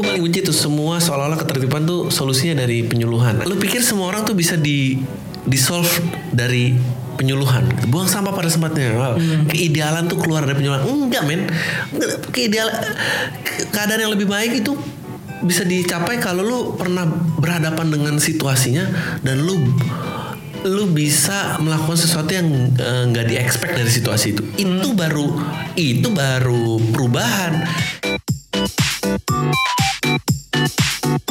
gue paling benci tuh semua seolah-olah ketertiban tuh solusinya dari penyuluhan. Lu pikir semua orang tuh bisa di di solve dari penyuluhan? Buang sampah pada tempatnya wow. keidealan tuh keluar dari penyuluhan. Enggak men. Keidealan keadaan yang lebih baik itu bisa dicapai kalau lu pernah berhadapan dengan situasinya dan lu lu bisa melakukan sesuatu yang eh, nggak di expect dari situasi itu. Itu baru itu baru perubahan